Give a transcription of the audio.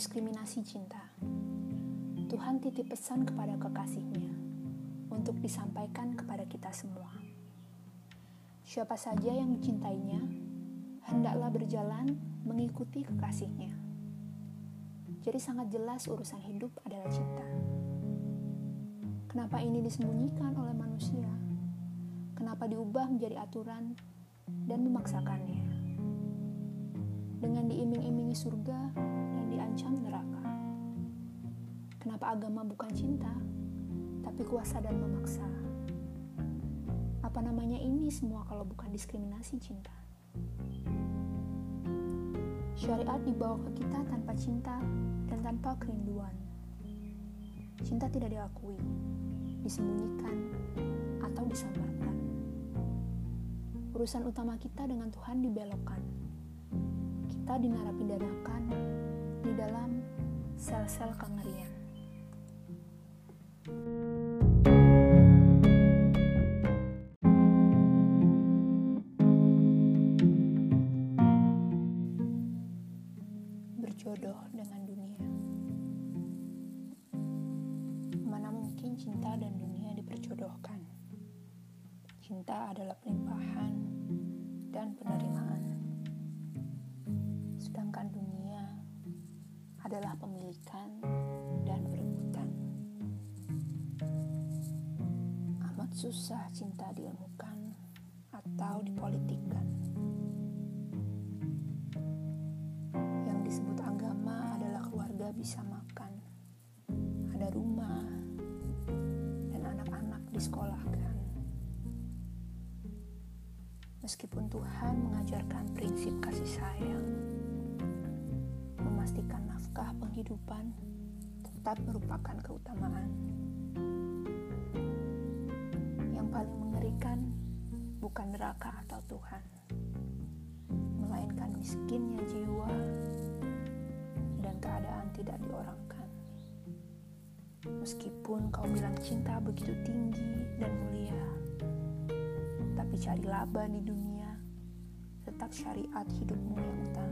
diskriminasi cinta. Tuhan titip pesan kepada kekasihnya untuk disampaikan kepada kita semua. Siapa saja yang mencintainya, hendaklah berjalan mengikuti kekasihnya. Jadi sangat jelas urusan hidup adalah cinta. Kenapa ini disembunyikan oleh manusia? Kenapa diubah menjadi aturan dan memaksakannya? Dengan diiming-imingi surga Kenapa agama bukan cinta, tapi kuasa dan memaksa? Apa namanya ini semua kalau bukan diskriminasi cinta? Syariat dibawa ke kita tanpa cinta dan tanpa kerinduan. Cinta tidak diakui, disembunyikan, atau disamarkan. Urusan utama kita dengan Tuhan dibelokkan. Kita dinarapidanakan di dalam sel-sel kengerian. Berjodoh dengan dunia. Mana mungkin cinta dan dunia diperjodohkan? Cinta adalah pelimpahan dan penerimaan, sedangkan dunia adalah pemilikan dan perebutan. Amat susah cinta diilmukan atau dipolitikkan. Rumah, dan anak-anak disekolahkan. Meskipun Tuhan mengajarkan prinsip kasih sayang, memastikan nafkah penghidupan tetap merupakan keutamaan. Yang paling mengerikan bukan neraka atau Tuhan, melainkan miskinnya jiwa dan keadaan tidak diorangkan. Meskipun kau bilang cinta begitu tinggi dan mulia, tapi cari laba di dunia, tetap syariat hidupmu yang utama.